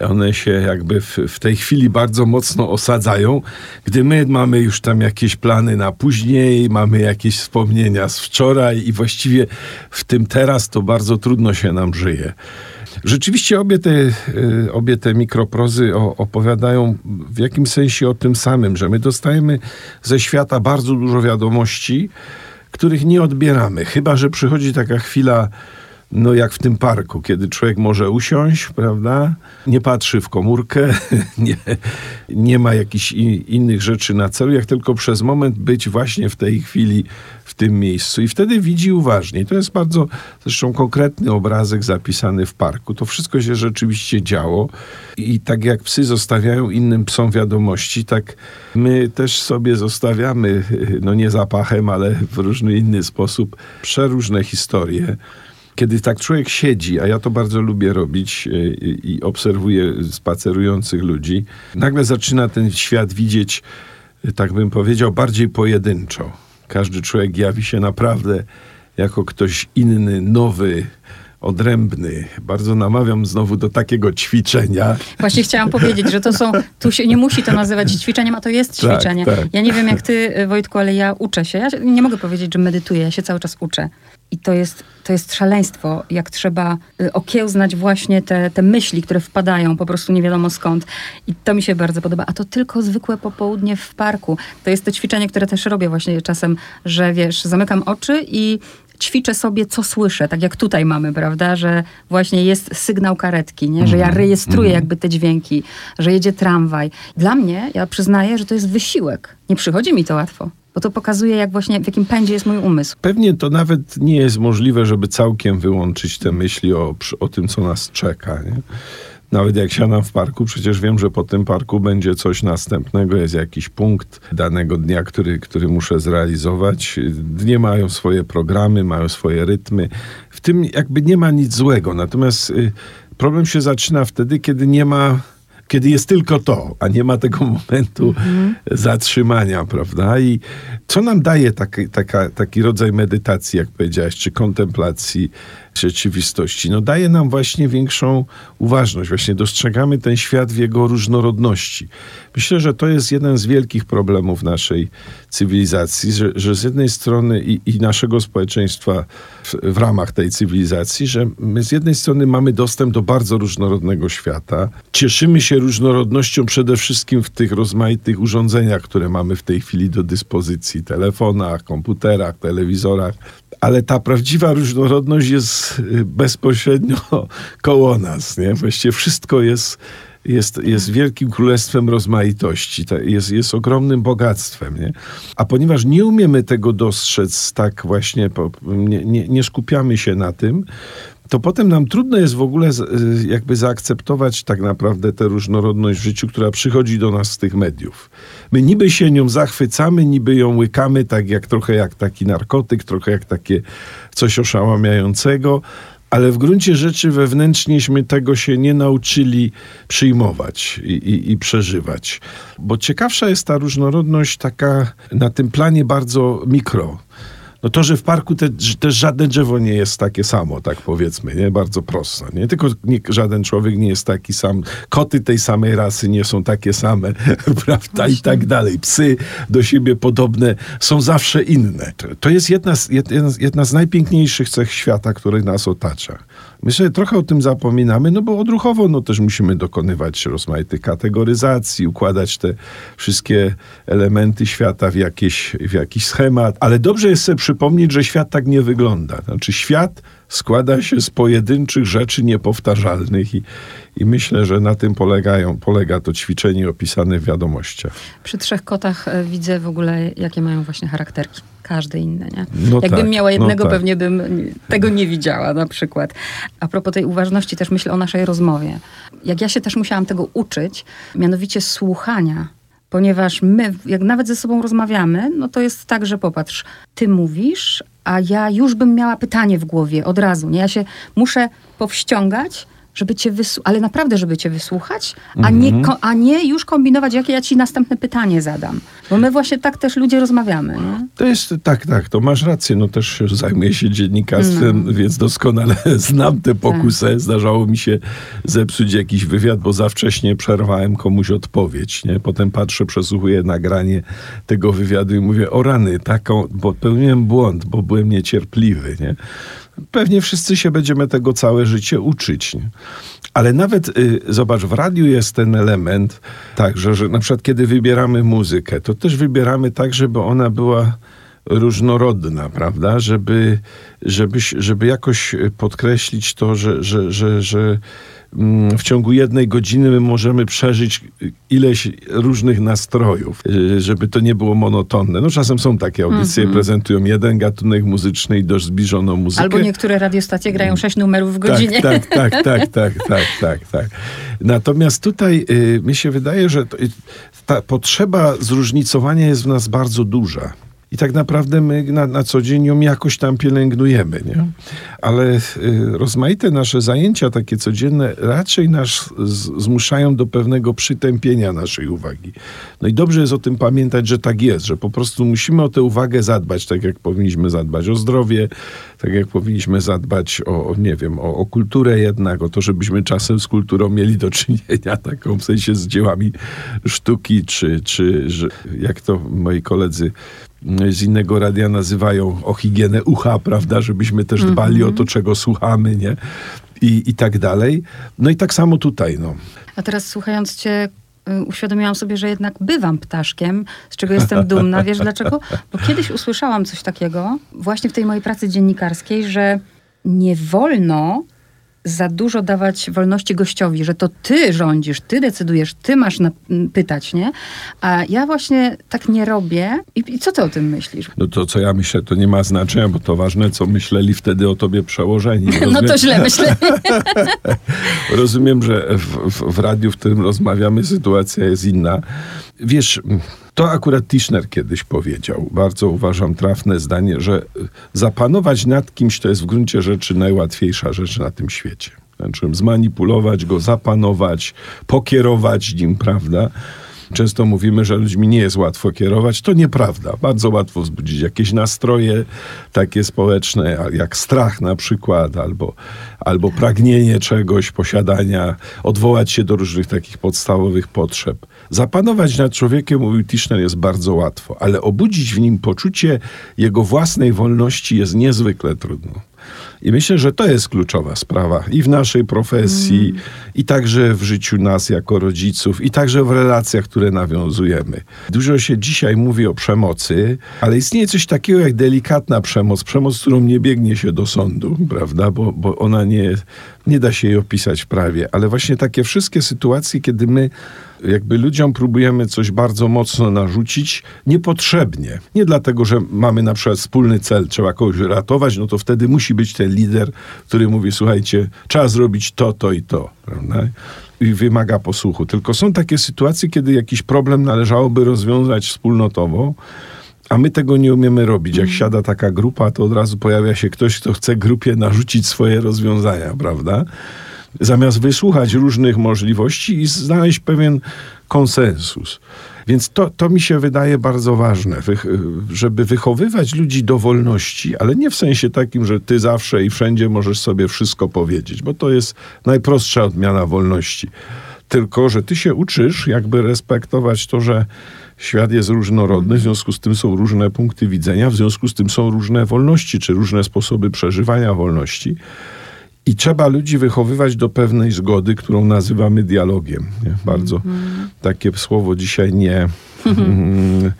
one się jakby w, w, tej chwili bardzo mocno osadzają, gdy my mamy już tam jakieś plany na później, mamy jakieś wspomnienia z wczoraj i właściwie w tym teraz to bardzo trudno się nam żyje. Rzeczywiście obie te, y, obie te mikroprozy opowiadają w jakimś sensie o tym samym, że my dostajemy ze świata bardzo dużo wiadomości, których nie odbieramy. Chyba, że przychodzi taka chwila no jak w tym parku, kiedy człowiek może usiąść, prawda? Nie patrzy w komórkę, (laughs) nie, nie ma jakichś innych rzeczy na celu, jak tylko przez moment być właśnie w tej chwili, w tym miejscu. I wtedy widzi uważnie. To jest bardzo zresztą konkretny obrazek zapisany w parku. To wszystko się rzeczywiście działo. I tak jak psy zostawiają innym psom wiadomości, tak my też sobie zostawiamy, no nie zapachem, ale w różny inny sposób, przeróżne historie kiedy tak człowiek siedzi, a ja to bardzo lubię robić e, i, i obserwuję spacerujących ludzi, nagle zaczyna ten świat widzieć, e, tak bym powiedział, bardziej pojedynczo. Każdy człowiek jawi się naprawdę jako ktoś inny, nowy, odrębny. Bardzo namawiam znowu do takiego ćwiczenia. Właśnie chciałam (laughs) powiedzieć, że to są, tu się nie musi to nazywać ćwiczeniem, a to jest tak, ćwiczenie. Tak, tak. Ja nie wiem jak ty, Wojtku, ale ja uczę się. Ja nie mogę powiedzieć, że medytuję, ja się cały czas uczę. I to jest, to jest szaleństwo, jak trzeba y, okiełznać właśnie te, te myśli, które wpadają po prostu nie wiadomo skąd. I to mi się bardzo podoba. A to tylko zwykłe popołudnie w parku. To jest to ćwiczenie, które też robię właśnie czasem, że wiesz, zamykam oczy i ćwiczę sobie, co słyszę, tak jak tutaj mamy, prawda, że właśnie jest sygnał karetki, nie? że ja mhm. rejestruję mm. jakby te dźwięki, że jedzie tramwaj. Dla mnie, ja przyznaję, że to jest wysiłek. Nie przychodzi mi to łatwo. Bo to pokazuje, jak właśnie, w jakim pędzie jest mój umysł. Pewnie to nawet nie jest możliwe, żeby całkiem wyłączyć te myśli o, o tym, co nas czeka. Nie? Nawet jak siadam w parku, przecież wiem, że po tym parku będzie coś następnego, jest jakiś punkt danego dnia, który, który muszę zrealizować. Dnie mają swoje programy, mają swoje rytmy. W tym jakby nie ma nic złego. Natomiast y, Problem się zaczyna wtedy, kiedy nie ma kiedy jest tylko to, a nie ma tego (laughs) momentu mm-hmm. zatrzymania, prawda? I co nam daje taki, taka, taki rodzaj medytacji, jak powiedziałaś, czy kontemplacji rzeczywistości? No daje nam właśnie większą uważność, właśnie dostrzegamy ten świat w jego różnorodności. Myślę, że to jest jeden z wielkich problemów naszej cywilizacji, że, że z jednej strony i, i naszego społeczeństwa w, w, ramach tej cywilizacji, że my z jednej strony mamy dostęp do bardzo różnorodnego świata, cieszymy się różnorodnością przede wszystkim w tych rozmaitych urządzeniach, które mamy w tej chwili do dyspozycji, telefonach, komputerach, telewizorach, ale ta prawdziwa różnorodność jest y, bezpośrednio (laughs) koło nas, nie? Właściwie wszystko jest jest, jest wielkim królestwem rozmaitości, jest, jest ogromnym bogactwem. Nie? A ponieważ nie umiemy tego dostrzec tak właśnie, nie, nie, nie skupiamy się na tym, to potem nam trudno jest w ogóle jakby zaakceptować tak naprawdę tę różnorodność w życiu, która przychodzi do nas z tych mediów. My niby się nią zachwycamy, niby ją łykamy, tak jak trochę jak taki narkotyk, trochę jak takie coś oszałamiającego, ale w gruncie rzeczy wewnętrznieśmy tego się nie nauczyli przyjmować i, i, i, przeżywać. Bo ciekawsza jest ta różnorodność taka na tym planie bardzo mikro no to, że w parku te, też żadne drzewo nie jest takie samo, tak powiedzmy, nie? Bardzo prosto, nie? Tylko nie, żaden człowiek nie jest taki sam, koty tej samej rasy nie są takie same, (laughs) prawda? I tak dalej. Psy do siebie podobne są zawsze inne. To jest jedna z, jedna, jedna z najpiękniejszych cech świata, który nas otacza. My sobie trochę o tym zapominamy, no bo odruchowo no też musimy dokonywać rozmaitych kategoryzacji, układać te wszystkie elementy świata w, jakieś, w jakiś schemat, ale dobrze jest sobie przypomnieć, że świat tak nie wygląda. Znaczy świat składa się z pojedynczych rzeczy niepowtarzalnych i, i myślę, że na tym polegają, polega to ćwiczenie opisane w wiadomościach. Przy trzech kotach e, widzę w ogóle, jakie mają właśnie charakterki. Każdy inny, nie? No Jakbym tak, miała no jednego, no tak. pewnie bym tego nie widziała na przykład. A propos tej uważności, też myślę o naszej rozmowie. Jak ja się też musiałam tego uczyć, mianowicie słuchania ponieważ my, jak nawet ze sobą rozmawiamy, no to jest tak, że popatrz, ty mówisz, a ja już bym miała pytanie w głowie od razu. Nie? Ja się muszę powściągać, żeby cię wysłuchać, ale naprawdę, żeby cię wysłuchać, a, nie, mhm. a nie już kombinować, jakie ja ci następne pytanie zadam. Bo my właśnie tak też ludzie rozmawiamy. Nie? To jest, tak, tak, to masz rację. No też zajmuję się dziennikarstwem, no. więc doskonale (laughs) znam tę pokusę. Tak. Zdarzało mi się zepsuć jakiś wywiad, bo za wcześnie przerwałem komuś odpowiedź. Nie? Potem patrzę, przesłuchuję nagranie tego wywiadu i mówię, o rany, taką, bo pełniłem błąd, bo byłem niecierpliwy. Nie? Pewnie wszyscy się będziemy tego całe życie uczyć. Nie? Ale nawet, y, zobacz, w radiu jest ten element także, że na przykład kiedy wybieramy muzykę, to też wybieramy tak, żeby ona była różnorodna, prawda? Żeby, żeby, żeby jakoś podkreślić to, że, że, że, że w ciągu jednej godziny my możemy przeżyć ileś różnych nastrojów, y, żeby to nie było monotonne. No czasem są takie audycje, mm -hmm. prezentują jeden gatunek muzyczny i dość zbliżoną muzykę. Albo niektóre radiostacje grają sześć numerów w godzinie. Tak, tak, tak, (laughs) tak, tak, tak, tak, tak. Natomiast tutaj y, mi się wydaje, że to, ta potrzeba zróżnicowania jest w nas bardzo duża. I tak naprawdę my na, na co dzień ją jakoś tam pielęgnujemy, nie? Ale y, rozmaite nasze zajęcia takie codzienne raczej nas zmuszają do pewnego przytępienia naszej uwagi. No i dobrze jest o tym pamiętać, że tak jest, że po prostu musimy o tę uwagę zadbać, tak jak powinniśmy zadbać o zdrowie, tak jak powinniśmy zadbać o, o nie wiem, o, o kulturę jednak, o to, żebyśmy czasem z kulturą mieli do czynienia, (laughs) taką w sensie z dziełami sztuki, czy, czy że, jak to moi koledzy z innego radia nazywają o higienę ucha, prawda, żebyśmy też dbali mm -hmm. o to, czego słuchamy, nie? I, I tak dalej. No i tak samo tutaj, no. A teraz słuchając cię, y, uświadomiłam sobie, że jednak bywam ptaszkiem, z czego jestem dumna. Wiesz dlaczego? Bo kiedyś usłyszałam coś takiego, właśnie w tej mojej pracy dziennikarskiej, że nie wolno za dużo dawać wolności gościowi, że to ty rządzisz, ty decydujesz, ty masz na, pytać, nie? A ja właśnie tak nie robię. I, I, co ty o tym myślisz? No to, co ja myślę, to nie ma znaczenia, bo to ważne, co myśleli wtedy o tobie przełożeni. (laughs) Rozumiem? No to źle myślę. (laughs) Rozumiem, że w, w, w radiu, w którym rozmawiamy, sytuacja jest inna. Wiesz, to akurat Tischner kiedyś powiedział, bardzo uważam trafne zdanie, że zapanować nad kimś to jest w gruncie rzeczy najłatwiejsza rzecz na tym świecie. Znaczy zmanipulować go, zapanować, pokierować nim, prawda? Często mówimy, że ludźmi nie jest łatwo kierować. To nieprawda. Bardzo łatwo wzbudzić jakieś nastroje takie społeczne, jak strach na przykład, albo, albo pragnienie czegoś, posiadania, odwołać się do różnych takich podstawowych potrzeb. Zapanować nad człowiekiem, mówił Tischner, jest bardzo łatwo, ale obudzić w nim poczucie jego własnej wolności jest niezwykle trudno. I myślę, że to jest kluczowa sprawa i w naszej profesji, mm. i także w życiu nas jako rodziców, i także w relacjach, które nawiązujemy. Dużo się dzisiaj mówi o przemocy, ale istnieje coś takiego jak delikatna przemoc, przemoc, którą nie biegnie się do sądu, prawda, bo, bo ona nie, nie da się jej opisać prawie, ale właśnie takie wszystkie sytuacje, kiedy my jakby ludziom próbujemy coś bardzo mocno narzucić niepotrzebnie. Nie dlatego, że mamy na przykład wspólny cel, trzeba kogoś ratować, no to wtedy musi być ten lider, który mówi, słuchajcie, trzeba zrobić to, to i to, prawda? I wymaga posłuchu. Tylko są takie sytuacje, kiedy jakiś problem należałoby rozwiązać wspólnotowo, a my tego nie umiemy robić. Jak siada taka grupa, to od razu pojawia się ktoś, kto chce grupie narzucić swoje rozwiązania, prawda? Zamiast wysłuchać różnych możliwości i znaleźć pewien konsensus. Więc to, to mi się wydaje bardzo ważne, żeby wychowywać ludzi do wolności, ale nie w sensie takim, że ty zawsze i wszędzie możesz sobie wszystko powiedzieć, bo to jest najprostsza odmiana wolności. Tylko, że ty się uczysz jakby respektować to, że świat jest różnorodny, w związku z tym są różne punkty widzenia, w związku z tym są różne wolności, czy różne sposoby przeżywania wolności. I trzeba ludzi wychowywać do pewnej zgody, którą nazywamy dialogiem. Nie? Bardzo mm. takie słowo dzisiaj nie. (laughs) Mm,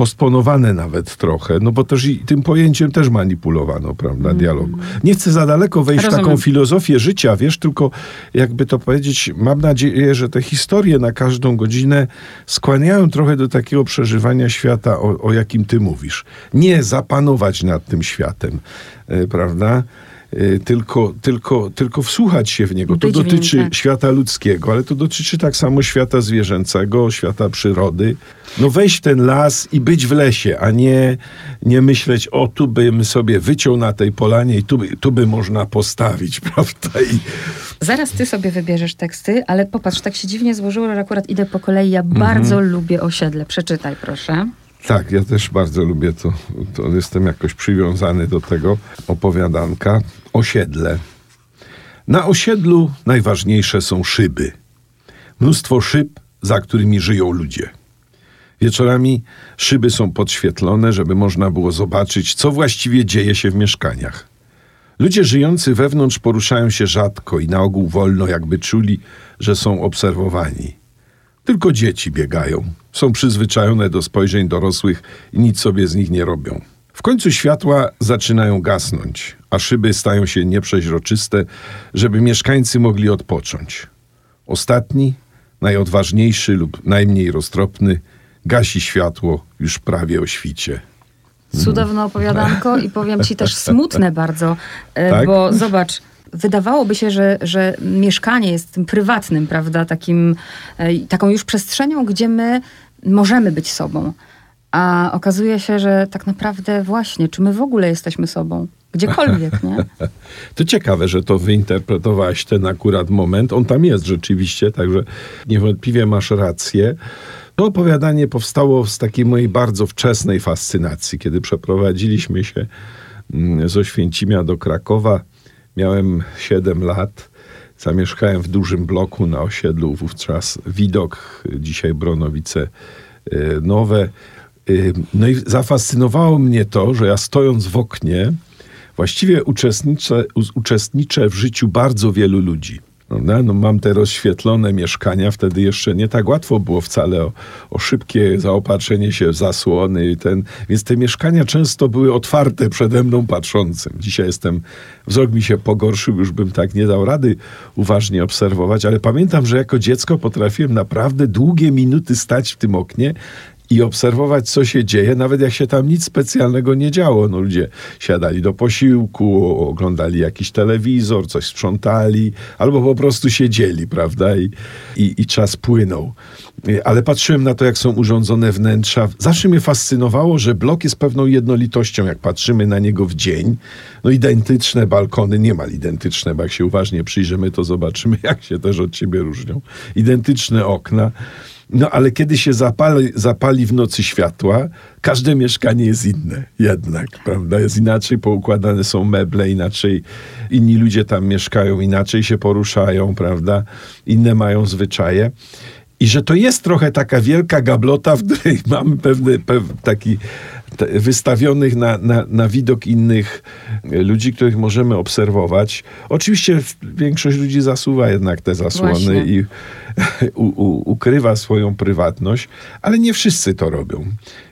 postponowane nawet trochę, no bo też i tym pojęciem też manipulowano, prawda, mm. dialogu. Nie chcę za daleko wejść Rozumiem. w taką filozofię życia, wiesz, tylko jakby to powiedzieć, mam nadzieję, że te historie na każdą godzinę skłaniają trochę do takiego przeżywania świata, o, o jakim ty mówisz. Nie zapanować nad tym światem, yy, prawda? Y, tylko, tylko, tylko wsłuchać się w niego. To dotyczy świata ludzkiego, ale to dotyczy tak samo świata zwierzęcego, świata przyrody. No wejść w ten las i być w lesie, a nie, nie myśleć, o tu bym sobie wyciął na tej polanie i tu by, tu by można postawić, (laughs) prawda? I... Zaraz ty sobie wybierzesz teksty, ale popatrz, tak się dziwnie złożyło, że akurat idę po kolei. Ja mhm. bardzo lubię osiedle. Przeczytaj proszę. Tak, ja też bardzo lubię to. to. Jestem jakoś przywiązany do tego opowiadanka. Osiedle. Na osiedlu najważniejsze są szyby. Mnóstwo szyb, za którymi żyją ludzie. Wieczorami szyby są podświetlone, żeby można było zobaczyć, co właściwie dzieje się w mieszkaniach. Ludzie żyjący wewnątrz poruszają się rzadko i na ogół wolno, jakby czuli, że są obserwowani. Tylko dzieci biegają, są przyzwyczajone do spojrzeń dorosłych i nic sobie z nich nie robią. W końcu światła zaczynają gasnąć, a szyby stają się nieprzeźroczyste, żeby mieszkańcy mogli odpocząć. Ostatni, najodważniejszy lub najmniej roztropny, gasi światło już prawie o świcie. Cudowne opowiadanko i powiem ci też smutne bardzo, e, tak? bo zobacz, wydawałoby się, że, że mieszkanie jest tym prywatnym, prawda, takim, e, taką już przestrzenią, gdzie my możemy być sobą. A okazuje się, że tak naprawdę właśnie, czy my w ogóle jesteśmy sobą? Gdziekolwiek, nie? (laughs) To ciekawe, że to wyinterpretowałaś ten akurat moment. On tam jest rzeczywiście, także niewątpliwie masz rację. To opowiadanie powstało z takiej mojej bardzo wczesnej fascynacji, kiedy przeprowadziliśmy się mm, z Oświęcimia do Krakowa. Miałem 7 lat. Zamieszkałem w dużym bloku na osiedlu, wówczas Widok, dzisiaj Bronowice y, Nowe. Y, no i zafascynowało mnie to, że ja stojąc w oknie, właściwie uczestniczę, uczestniczę w życiu bardzo wielu ludzi. Prawda? No, mam te rozświetlone mieszkania, wtedy jeszcze nie tak łatwo było wcale o, o szybkie zaopatrzenie się w zasłony. Ten, więc te mieszkania często były otwarte przede mną patrzącym. Dzisiaj jestem, wzrok mi się pogorszył, już bym tak nie dał rady uważnie obserwować, ale pamiętam, że jako dziecko potrafiłem naprawdę długie minuty stać w tym oknie i obserwować, co się dzieje, nawet jak się tam nic specjalnego nie działo. No, ludzie siadali do posiłku, oglądali jakiś telewizor, coś sprzątali, albo po prostu siedzieli, prawda? I, i, i czas płynął. Ale patrzyłem na to, jak są urządzone wnętrza. Zawsze mnie fascynowało, że blok jest pewną jednolitością, jak patrzymy na niego w dzień. No identyczne balkony, niemal identyczne, bo jak się uważnie przyjrzymy, to zobaczymy, (laughs) jak się też od siebie różnią. Identyczne okna. No ale kiedy się zapali, zapali w nocy światła, każde mieszkanie jest inne jednak, prawda? Jest inaczej poukładane są meble, inaczej inni ludzie tam mieszkają, inaczej się poruszają, prawda? Inne mają zwyczaje. I że to jest trochę taka wielka gablota, w której (laughs) mamy pewny, pewny taki wystawionych na, na, na widok innych ludzi, których możemy obserwować. Oczywiście większość ludzi zasuwa jednak te zasłony Właśnie. i u, u, ukrywa swoją prywatność, ale nie wszyscy to robią.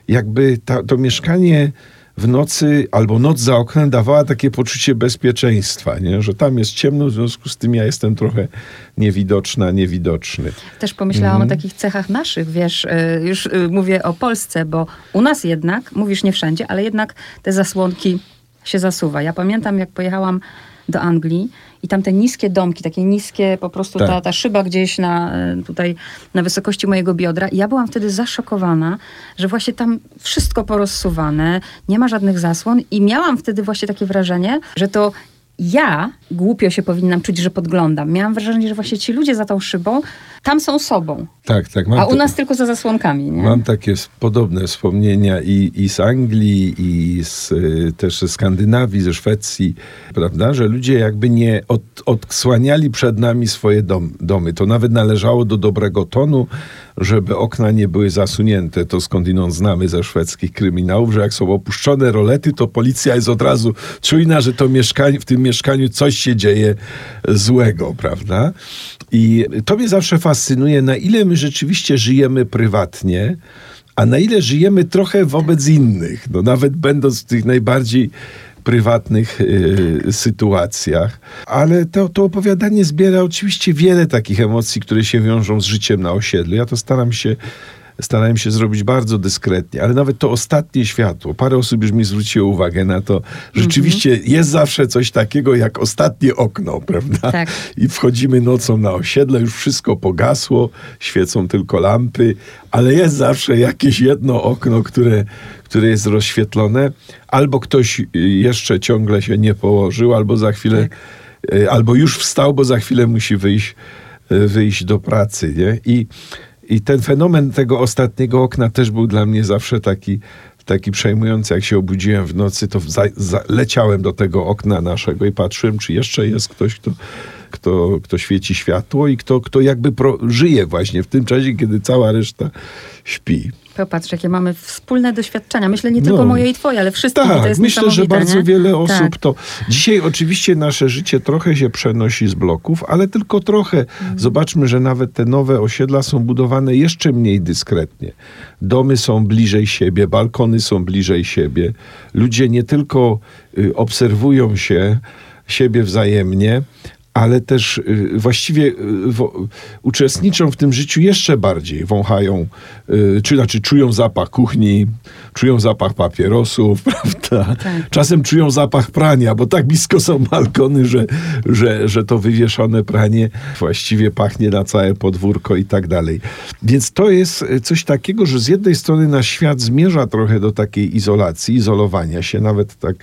Jakby ta, to mieszkanie nocy albo noc za oknem dawała takie poczucie bezpieczeństwa, nie? że tam jest ciemno, w związku z tym ja jestem trochę niewidoczna, niewidoczny. Też pomyślałam mhm. o takich cechach naszych, wiesz, y, już y, mówię o Polsce, bo u nas jednak, mówisz nie wszędzie, ale jednak te zasłonki się zasuwa. Ja pamiętam, jak pojechałam do Anglii i tam te niskie domki, takie niskie, po prostu tak. ta, ta szyba gdzieś na, tutaj na wysokości mojego biodra. I ja byłam wtedy zaszokowana, że właśnie tam wszystko porozsuwane, nie ma żadnych zasłon i miałam wtedy właśnie takie wrażenie, że to ja głupio się powinnam czuć, że podglądam. Miałam wrażenie, że właśnie ci ludzie za tą szybą tam są sobą. Tak, tak. a u nas tylko za zasłonkami. Nie? Mam takie podobne wspomnienia i, i z Anglii, i z, y, też ze Skandynawii, ze Szwecji, prawda, że ludzie jakby nie od, odsłaniali przed nami swoje dom, domy. To nawet należało do dobrego tonu, żeby okna nie były zasunięte. To skądinąd znamy ze szwedzkich kryminałów, że jak są opuszczone rolety, to policja jest od razu czujna, że to mieszkanie, w tym mieszkaniu coś się dzieje złego, prawda? I to mnie zawsze fascynuje, na ile my rzeczywiście żyjemy prywatnie, a na ile żyjemy trochę wobec innych. No, nawet będąc w tych najbardziej prywatnych y, sytuacjach. Ale to, to opowiadanie zbiera oczywiście wiele takich emocji, które się wiążą z życiem na osiedlu. Ja to staram się starałem się zrobić bardzo dyskretnie, ale nawet to ostatnie światło, parę osób już mi zwróciło uwagę na to, rzeczywiście mm -hmm. jest zawsze coś takiego jak ostatnie okno, prawda? Tak. I wchodzimy nocą na osiedle, już wszystko pogasło, świecą tylko lampy, ale jest zawsze jakieś jedno okno, które, które jest rozświetlone, albo ktoś jeszcze ciągle się nie położył, albo za chwilę, tak. E, albo już wstał, bo za chwilę musi wyjść, e, wyjść do pracy, nie? I i ten fenomen tego ostatniego okna też był dla mnie zawsze taki, taki przejmujący. Jak się obudziłem w nocy, to za, za, leciałem do tego okna naszego i patrzyłem, czy jeszcze jest ktoś, kto, kto, kto świeci światło i kto, kto jakby pro, żyje właśnie w tym czasie, kiedy cała reszta śpi. Popatrz, jakie mamy wspólne doświadczenia. Myślę nie tylko no. moje i twoje, ale wszystkie. Tak, to jest myślę, że bardzo nie? wiele osób tak. to... Dzisiaj oczywiście nasze życie trochę się przenosi z bloków, ale tylko trochę. Mm. Zobaczmy, że nawet te nowe osiedla są budowane jeszcze mniej dyskretnie. Domy są bliżej siebie, balkony są bliżej siebie. Ludzie nie tylko y, obserwują się, siebie wzajemnie, ale też y, właściwie y, uczestniczą w tym życiu jeszcze bardziej. Wąchają, y, czy znaczy czują zapach kuchni, czują zapach papierosów, (laughs) prawda? Tak. Czasem czują zapach prania, bo tak blisko są balkony, że, że, że to wywieszone pranie właściwie pachnie na całe podwórko i tak dalej. Więc to jest coś takiego, że z jednej strony nasz świat zmierza trochę do takiej izolacji, izolowania się, nawet tak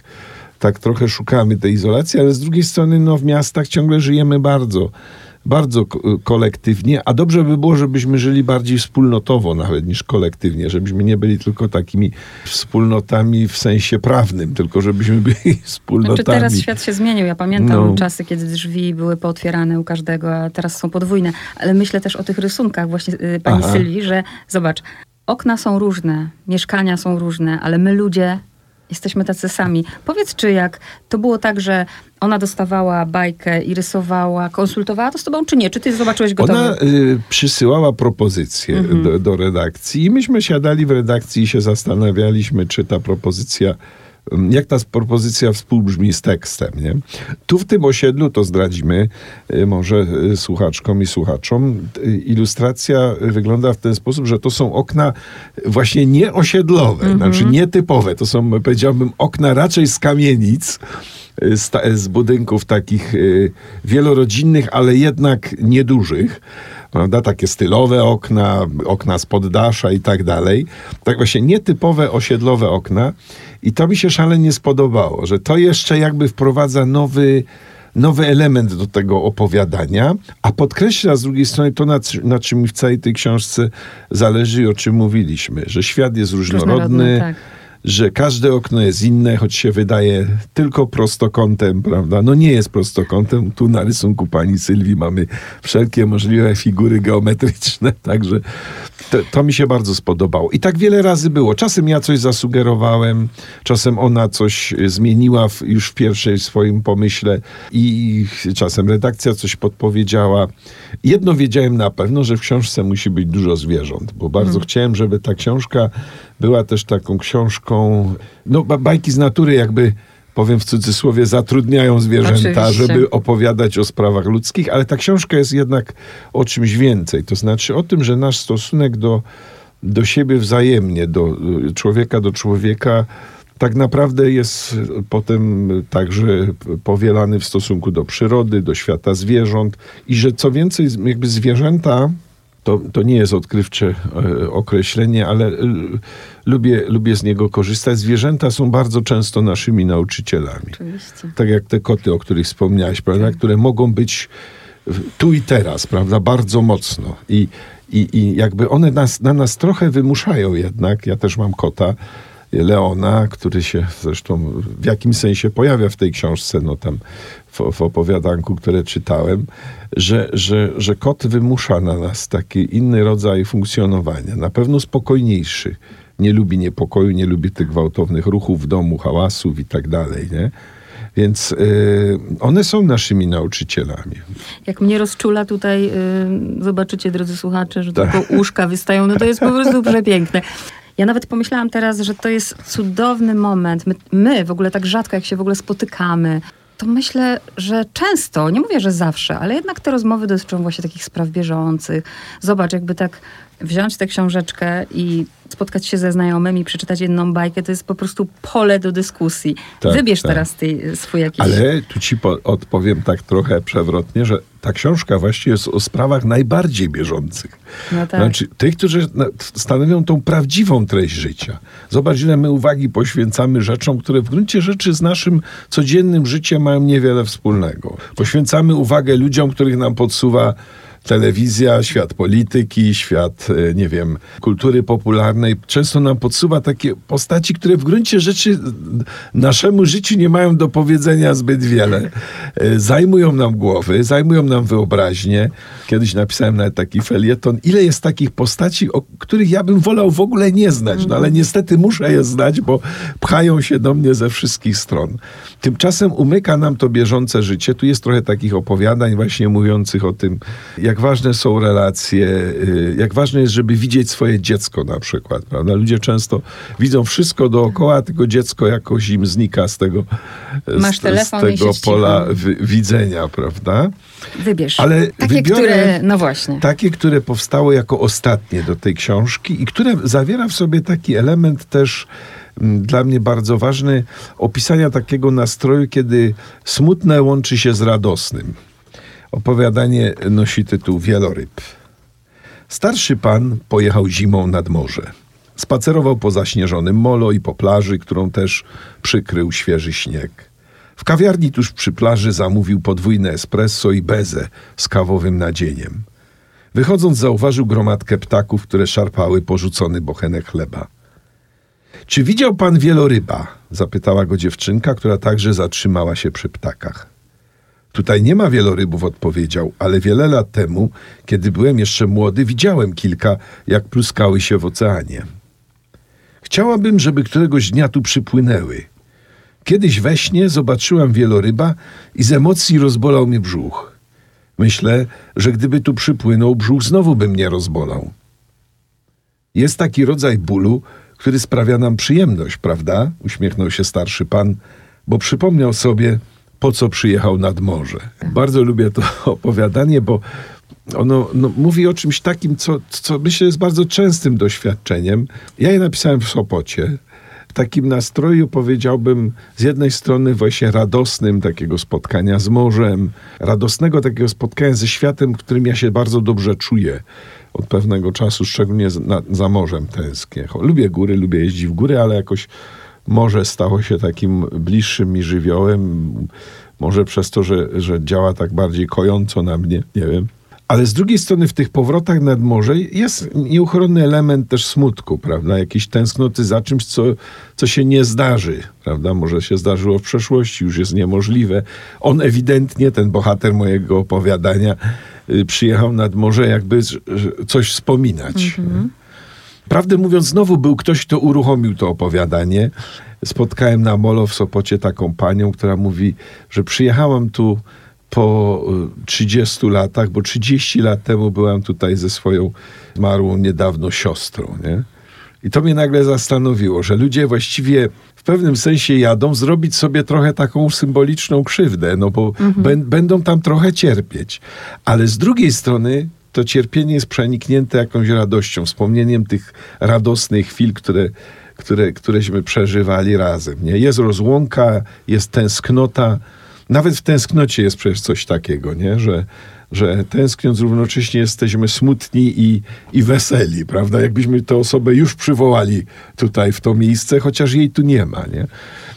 tak trochę szukamy tej izolacji, ale z drugiej strony no, w miastach ciągle żyjemy bardzo, bardzo kolektywnie, a dobrze by było, żebyśmy żyli bardziej wspólnotowo nawet niż kolektywnie, żebyśmy nie byli tylko takimi wspólnotami w sensie prawnym, tylko żebyśmy byli (laughs) wspólnotami. Znaczy teraz świat się zmienił. Ja pamiętam no. czasy, kiedy drzwi były pootwierane u każdego, a teraz są podwójne. Ale myślę też o tych rysunkach właśnie y, pani Aha. Sylwii, że zobacz, okna są różne, mieszkania są różne, ale my ludzie Jesteśmy tacy sami. Powiedz, czy jak to było tak, że ona dostawała bajkę i rysowała, konsultowała to z tobą, czy nie? Czy ty zobaczyłeś gotowe? Ona y, przysyłała propozycję mhm. do, do redakcji i myśmy siadali w redakcji i się zastanawialiśmy, czy ta propozycja jak ta propozycja współbrzmi z tekstem, nie? Tu w tym osiedlu, to zdradzimy y, może y, słuchaczkom i słuchaczom, y, ilustracja wygląda w ten sposób, że to są okna właśnie nieosiedlowe, mm -hmm. znaczy nietypowe. To są, powiedziałbym, okna raczej z kamienic, z, z budynków takich wielorodzinnych, ale jednak niedużych prawda? Takie stylowe okna, okna z poddasza i tak dalej. Tak właśnie nietypowe osiedlowe okna. I to mi się szalenie spodobało, że to jeszcze jakby wprowadza nowy nowy element do tego opowiadania, a podkreśla z drugiej strony to, na, na czym mi w całej tej książce zależy i o czym mówiliśmy, że świat jest różnorodny, różnorodny tak że każde okno jest inne, choć się wydaje tylko prostokątem, prawda? No nie jest prostokątem. Tu na rysunku pani Sylwii mamy wszelkie możliwe figury geometryczne, (laughs) także to, to, mi się bardzo spodobało. I tak wiele razy było. Czasem ja coś zasugerowałem, czasem ona coś zmieniła w, już w pierwszej swoim pomyśle i czasem redakcja coś podpowiedziała. Jedno wiedziałem na pewno, że w książce musi być dużo zwierząt, bo bardzo hmm. chciałem, żeby ta książka była też taką książką, no bajki z natury jakby powiem w cudzysłowie, zatrudniają zwierzęta, Oczywiście. żeby opowiadać o sprawach ludzkich, ale ta książka jest jednak o czymś więcej. To znaczy o tym, że nasz stosunek do, do siebie wzajemnie, do człowieka do człowieka, tak naprawdę jest potem także powielany w stosunku do przyrody, do świata zwierząt i że co więcej, jakby zwierzęta to, to nie jest odkrywcze e, określenie, ale e, lubię, lubię z niego korzystać. Zwierzęta są bardzo często naszymi nauczycielami. Oczywiście. Tak jak te koty, o których wspomniałeś, prawda? Tak. które mogą być tu i teraz, prawda, bardzo mocno. I, i, i jakby one nas, na nas trochę wymuszają jednak. Ja też mam kota. Leona, który się zresztą w jakimś sensie pojawia w tej książce, no tam w, w opowiadanku, które czytałem, że, że, że kot wymusza na nas taki inny rodzaj funkcjonowania, na pewno spokojniejszy. Nie lubi niepokoju, nie lubi tych gwałtownych ruchów w domu, hałasów i tak dalej, nie? Więc y, one są naszymi nauczycielami. Jak mnie rozczula tutaj, y, zobaczycie, drodzy słuchacze, że tak. tylko uszka wystają, no to jest po prostu przepiękne. Ja nawet pomyślałam teraz, że to jest cudowny moment. My, my w ogóle tak rzadko, jak się w ogóle spotykamy, to myślę, że często, nie mówię, że zawsze, ale jednak te rozmowy dotyczą właśnie takich spraw bieżących. Zobacz, jakby tak wziąć tę książeczkę i spotkać się ze znajomymi, przeczytać jedną bajkę, to jest po prostu pole do dyskusji. Tak, Wybierz tak. teraz ty, swój jakiś... Ale tu ci odpowiem tak trochę przewrotnie, że ta książka właściwie jest o sprawach najbardziej bieżących. No tak. Znaczy, tych, którzy stanowią tą prawdziwą treść życia. Zobacz, ile my uwagi poświęcamy rzeczom, które w gruncie rzeczy z naszym codziennym życiem mają niewiele wspólnego. Poświęcamy uwagę ludziom, których nam podsuwa telewizja, świat polityki, świat, e, nie wiem, kultury popularnej często nam podsuwa takie postaci, które w gruncie rzeczy naszemu życiu nie mają do powiedzenia zbyt wiele. E, zajmują nam głowy, zajmują nam wyobraźnię. Kiedyś napisałem nawet taki felieton, ile jest takich postaci, o których ja bym wolał w ogóle nie znać, no ale niestety muszę je znać, bo pchają się do mnie ze wszystkich stron. Tymczasem umyka nam to bieżące życie. Tu jest trochę takich opowiadań właśnie mówiących o tym, jak jak ważne są relacje, y, jak ważne jest, żeby widzieć swoje dziecko na przykład, prawda? Ludzie często widzą wszystko dookoła, tylko dziecko jakoś im znika z tego, Masz z, telefon z tego pola widzenia, prawda? Wybierz. Ale takie, które, no właśnie. Takie, które powstało jako ostatnie do tej książki i które zawiera w sobie taki element też mm, dla mnie bardzo ważny opisania takiego nastroju, kiedy smutne łączy się z radosnym. Opowiadanie nosi tytuł Wieloryb. Starszy pan pojechał zimą nad morze. Spacerował po zaśnieżonym molo i po plaży, którą też przykrył świeży śnieg. W kawiarni tuż przy plaży zamówił podwójne espresso i bezę z kawowym nadzieniem. Wychodząc zauważył gromadkę ptaków, które szarpały porzucony bochenek chleba. Czy widział pan wieloryba? zapytała go dziewczynka, która także zatrzymała się przy ptakach. Tutaj nie ma wielorybów, odpowiedział, ale wiele lat temu, kiedy byłem jeszcze młody, widziałem kilka, jak pluskały się w oceanie. Chciałabym, żeby któregoś dnia tu przypłynęły. Kiedyś we śnie zobaczyłam wieloryba i z emocji rozbolał mnie brzuch. Myślę, że gdyby tu przypłynął, brzuch znowu by mnie rozbolał. Jest taki rodzaj bólu, który sprawia nam przyjemność, prawda? Uśmiechnął się starszy pan, bo przypomniał sobie, po co przyjechał nad morze. Bardzo lubię to (laughs) opowiadanie, bo ono no, mówi o czymś takim, co, co myślę jest bardzo częstym doświadczeniem. Ja je napisałem w Sopocie. W takim nastroju powiedziałbym z jednej strony właśnie radosnym takiego spotkania z morzem, radosnego takiego spotkania ze światem, którym ja się bardzo dobrze czuję od pewnego czasu, szczególnie za, za morzem tęsknię. Lubię góry, lubię jeździć w góry, ale jakoś morze stało się takim bliższym mi żywiołem. Może przez to, że, że działa tak bardziej kojąco na mnie, nie wiem. Ale z drugiej strony w tych powrotach nad morze jest nieuchronny element też smutku, prawda? Jakiejś tęsknoty za czymś, co, co się nie zdarzy, prawda? Może się zdarzyło w przeszłości, już jest niemożliwe. On ewidentnie, ten bohater mojego opowiadania, y, przyjechał nad morze jakby coś wspominać. Mhm. Prawdę mówiąc, znowu był ktoś, kto uruchomił to opowiadanie. Spotkałem na Molo w Sopocie taką panią, która mówi, że przyjechałam tu po 30 y, latach, bo 30 lat temu byłam tutaj ze swoją zmarłą niedawno siostrą, nie? I to mnie nagle zastanowiło, że ludzie właściwie w pewnym sensie jadą zrobić sobie trochę taką symboliczną krzywdę, no bo mhm. będą tam trochę cierpieć. Ale z drugiej strony to cierpienie jest przeniknięte jakąś radością, wspomnieniem tych radosnych chwil, które, które, któreśmy przeżywali razem. Nie? Jest rozłąka, jest tęsknota. Nawet w tęsknocie jest przecież coś takiego, nie? Że, że tęskniąc równocześnie jesteśmy smutni i, i weseli, prawda? Jakbyśmy tę osobę już przywołali tutaj w to miejsce, chociaż jej tu nie ma, nie?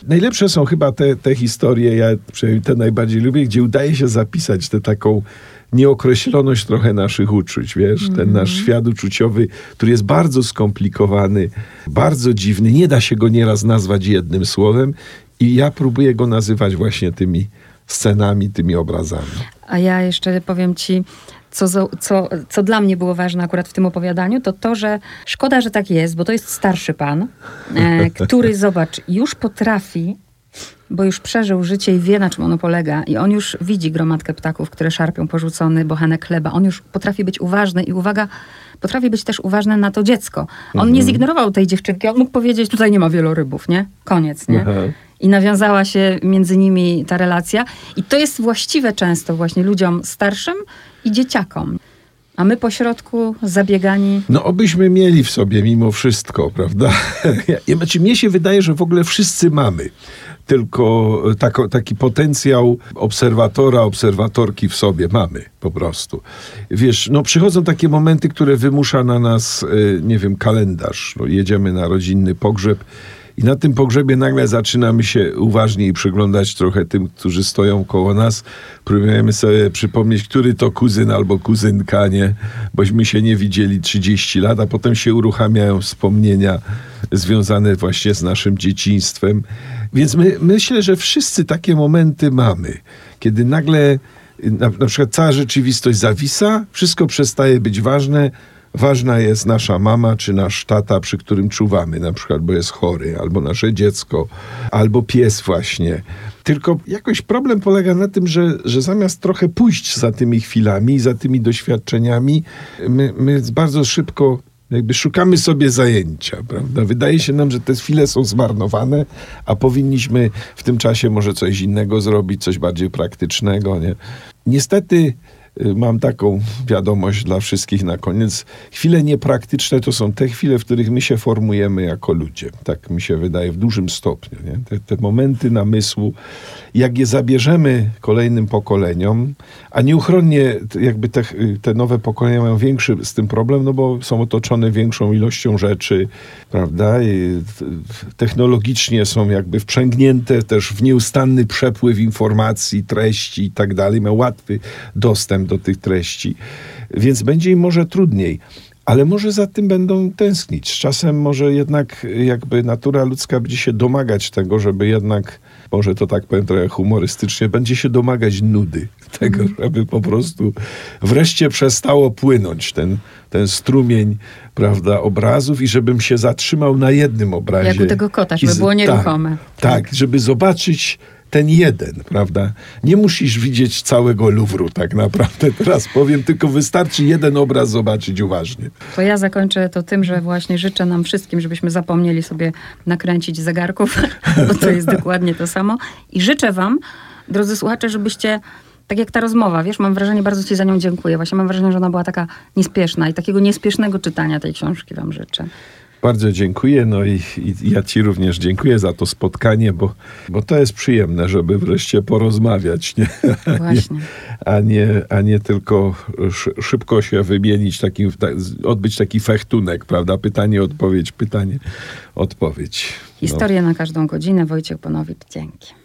Najlepsze są chyba te, te historie, ja przynajmniej te najbardziej lubię, gdzie udaje się zapisać tę taką nieokreśloność trochę naszych uczuć, wiesz, mm. ten nasz świat uczuciowy, który jest bardzo skomplikowany, bardzo dziwny, nie da się go nieraz nazwać jednym słowem i ja próbuję go nazywać właśnie tymi scenami, tymi obrazami. A ja jeszcze powiem ci, co, co, co dla mnie było ważne akurat w tym opowiadaniu, to to, że szkoda, że tak jest, bo to jest starszy pan, e, (laughs) który, zobacz, już potrafi bo już przeżył życie i wie, na czym ono polega. I on już widzi gromadkę ptaków, które szarpią porzucony bochenek chleba. On już potrafi być uważny i uwaga, potrafi być też uważny na to dziecko. On mhm. nie zignorował tej dziewczynki. On mógł powiedzieć, tutaj nie ma wielorybów, nie? Koniec, nie? Mhm. I nawiązała się między nimi ta relacja. I to jest właściwe często właśnie ludziom starszym i dzieciakom. A my pośrodku zabiegani. No, obyśmy mieli w sobie mimo wszystko, prawda? (laughs) Ja, znaczy, mnie się wydaje, że w ogóle wszyscy mamy tylko tako, taki potencjał obserwatora, obserwatorki w sobie mamy po prostu. Wiesz, no przychodzą takie momenty, które wymusza na nas, e, nie wiem, kalendarz. No, jedziemy na rodzinny pogrzeb i na tym pogrzebie nagle zaczynamy się uważniej przyglądać trochę tym, którzy stoją koło nas. Próbujemy sobie przypomnieć, który to kuzyn albo kuzynka, nie? Bośmy się nie widzieli 30 lat, a potem się uruchamiają wspomnienia związane właśnie z naszym dzieciństwem. Więc my, myślę, że wszyscy takie momenty mamy, kiedy nagle na, na przykład cała rzeczywistość zawisa, wszystko przestaje być ważne, ważna jest nasza mama czy nasz tata, przy którym czuwamy, na przykład, bo jest chory, albo nasze dziecko, albo pies właśnie. Tylko jakoś problem polega na tym, że, że zamiast trochę pójść za tymi chwilami, za tymi doświadczeniami, my, my bardzo szybko jakby szukamy sobie zajęcia, prawda? Wydaje się nam, że te chwile są zmarnowane, a powinniśmy w tym czasie może coś innego zrobić, coś bardziej praktycznego, nie? Niestety mam taką wiadomość dla wszystkich na koniec. Chwile niepraktyczne to są te chwile, w których my się formujemy jako ludzie. Tak mi się wydaje w dużym stopniu. Nie? Te, te momenty namysłu, jak je zabierzemy kolejnym pokoleniom, a nieuchronnie jakby te, te nowe pokolenia mają większy z tym problem, no bo są otoczone większą ilością rzeczy, prawda? I technologicznie są jakby wprzęgnięte też w nieustanny przepływ informacji, treści i tak dalej. Mają łatwy dostęp do tych treści, więc będzie im może trudniej ale może za tym będą tęsknić. Z czasem może jednak jakby natura ludzka będzie się domagać tego, żeby jednak, może to tak powiem trochę humorystycznie, będzie się domagać nudy tego, mhm. żeby po prostu wreszcie przestało płynąć ten, ten strumień, prawda, obrazów i żebym się zatrzymał na jednym obrazie. Jak u tego kota, żeby było nieruchome. Tak, tak, żeby zobaczyć ten jeden, prawda? Nie musisz widzieć całego Luwru tak naprawdę. (laughs) Teraz powiem, tylko wystarczy jeden obraz zobaczyć uważnie. To ja zakończę to tym, że właśnie życzę nam wszystkim, żebyśmy zapomnieli sobie nakręcić zegarków, (laughs) bo to jest dokładnie to samo. I życzę wam, drodzy słuchacze, żebyście tak jak ta rozmowa, wiesz, mam wrażenie, bardzo ci za nią dziękuję. Właśnie mam wrażenie, że ona była taka niespieszna i takiego niespiesznego czytania tej książki wam życzę. Bardzo dziękuję, no i, i, ja Ci również dziękuję za to spotkanie, bo, bo to jest przyjemne, żeby wreszcie porozmawiać, nie? Właśnie. A nie, a nie tylko szybko się wymienić, taki, odbyć taki fechtunek, prawda? Pytanie, odpowiedź, pytanie, odpowiedź. No. na każdą godzinę. Wojciech Bonowicz, dzięki.